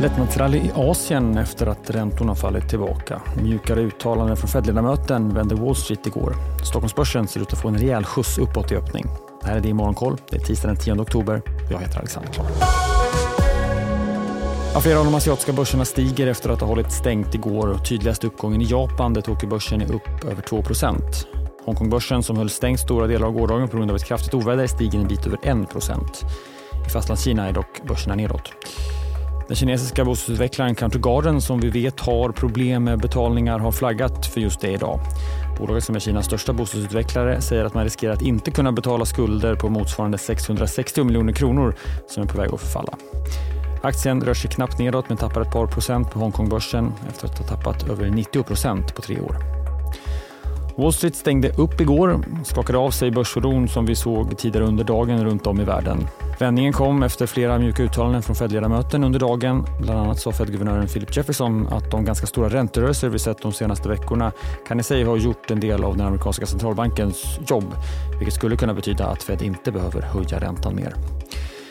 Lättnadsrally i Asien efter att räntorna fallit tillbaka. Mjukare uttalanden från Fed-ledamöten vände Wall Street igår. Stockholmsbörsen ser ut att få en rejäl skjuts uppåt i öppning. Det här är det i Morgonkoll. Det är tisdag den 10 oktober. Jag heter Alexander Klar. Ja, flera av de asiatiska börserna stiger efter att ha hållit stängt igår. Tydligast uppgången i Japan där Tokyobörsen är upp över 2% Hongkongbörsen som höll stängt stora delar av gårdagen på grund av ett kraftigt oväder stiger en bit över 1% I Fastlandskina är dock börserna nedåt. Den kinesiska bostadsutvecklaren Countergarden som vi vet har problem med betalningar har flaggat för just det idag. Bolaget som är Kinas största bostadsutvecklare säger att man riskerar att inte kunna betala skulder på motsvarande 660 miljoner kronor som är på väg att förfalla. Aktien rör sig knappt nedåt men tappar ett par procent på Hongkongbörsen efter att ha tappat över 90 procent på tre år. Wall Street stängde upp igår, skakade av sig börsoron som vi såg tidigare under dagen runt om i världen. Vändningen kom efter flera mjuka uttalanden från Fed-ledamöter under dagen. Bland annat sa Fed-guvernören Philip Jefferson att de ganska stora ränterörelser vi sett de senaste veckorna kan i sig ha gjort en del av den amerikanska centralbankens jobb, vilket skulle kunna betyda att Fed inte behöver höja räntan mer.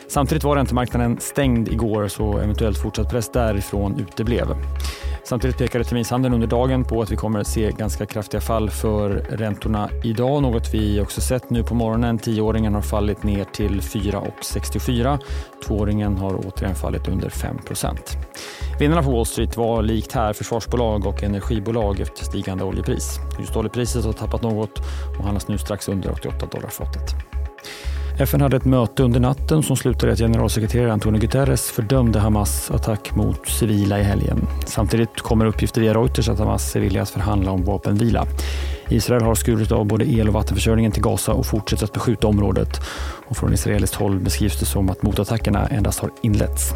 Samtidigt var räntemarknaden stängd igår så eventuellt fortsatt press därifrån uteblev. Samtidigt pekade terminshandeln under dagen på att vi kommer att se ganska kraftiga fall för räntorna idag. Något vi också sett nu på morgonen. Tioåringen har fallit ner till 4,64. Tvååringen har återigen fallit under 5% Vinnarna på Wall Street var likt här försvarsbolag och energibolag efter stigande oljepris. Just oljepriset har tappat något och handlas nu strax under 88 dollar fatet. FN hade ett möte under natten som slutade i att generalsekreterare Antonio Guterres fördömde Hamas attack mot civila i helgen. Samtidigt kommer uppgifter via Reuters att Hamas är villiga att förhandla om vapenvila. Israel har skurit av både el och vattenförsörjningen till Gaza och fortsätter att beskjuta området. Och från israeliskt håll beskrivs det som att motattackerna endast har inletts.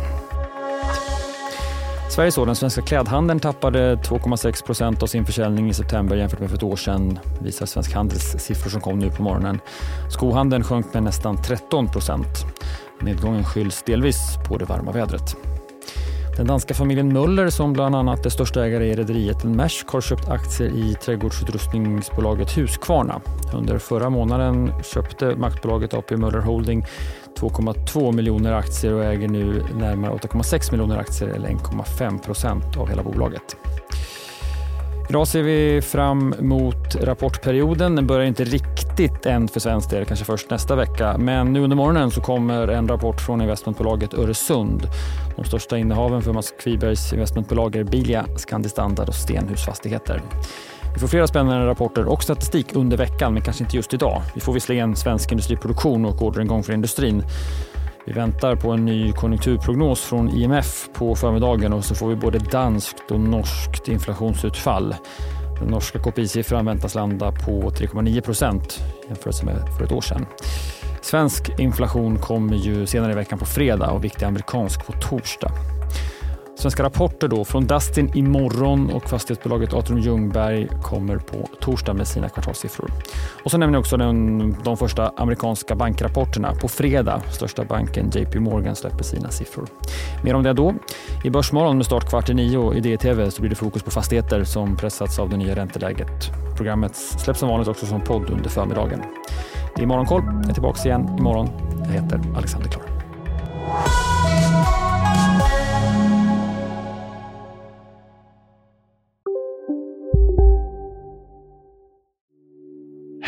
Sverige så, den svenska klädhandeln tappade 2,6 procent av sin försäljning i september jämfört med för ett år sedan, visar Svensk Handels siffror som kom nu på morgonen. Skohandeln sjönk med nästan 13 procent. Nedgången skylls delvis på det varma vädret. Den danska familjen Möller som bland annat är största ägare i rederiet Maersk har köpt aktier i trädgårdsutrustningsbolaget Husqvarna. Under förra månaden köpte maktbolaget AP Möller Holding 2,2 miljoner aktier och äger nu närmare 8,6 miljoner aktier eller 1,5 procent av hela bolaget. Idag ser vi fram mot rapportperioden. Den börjar inte riktigt än för svensk del, kanske först nästa vecka. Men nu under morgonen så kommer en rapport från investmentbolaget Öresund. De största innehaven för Mats Kvibergs investmentbolag är Bilia, Scandi Standard och Stenhus Fastigheter. Vi får flera spännande rapporter och statistik under veckan, men kanske inte just idag. Vi får visserligen svensk industriproduktion och orderingång för industrin. Vi väntar på en ny konjunkturprognos från IMF på förmiddagen och så får vi både danskt och norskt inflationsutfall. Den norska KPI-siffran väntas landa på 3,9 procent jämfört med för ett år sedan. Svensk inflation kommer ju senare i veckan på fredag och viktig amerikansk på torsdag. Svenska rapporter då från Dustin imorgon och fastighetsbolaget Atrium Ljungberg kommer på torsdag med sina kvartalssiffror. Och så nämner jag också den, de första amerikanska bankrapporterna. På fredag, största banken JP Morgan släpper sina siffror. Mer om det då. I Börsmorgon med start kvart i nio i DTV så blir det fokus på fastigheter som pressats av det nya ränteläget. Programmet släpps som vanligt också som podd under förmiddagen. Det är Morgonkoll. Jag är tillbaka igen imorgon. Jag heter Alexander Klar.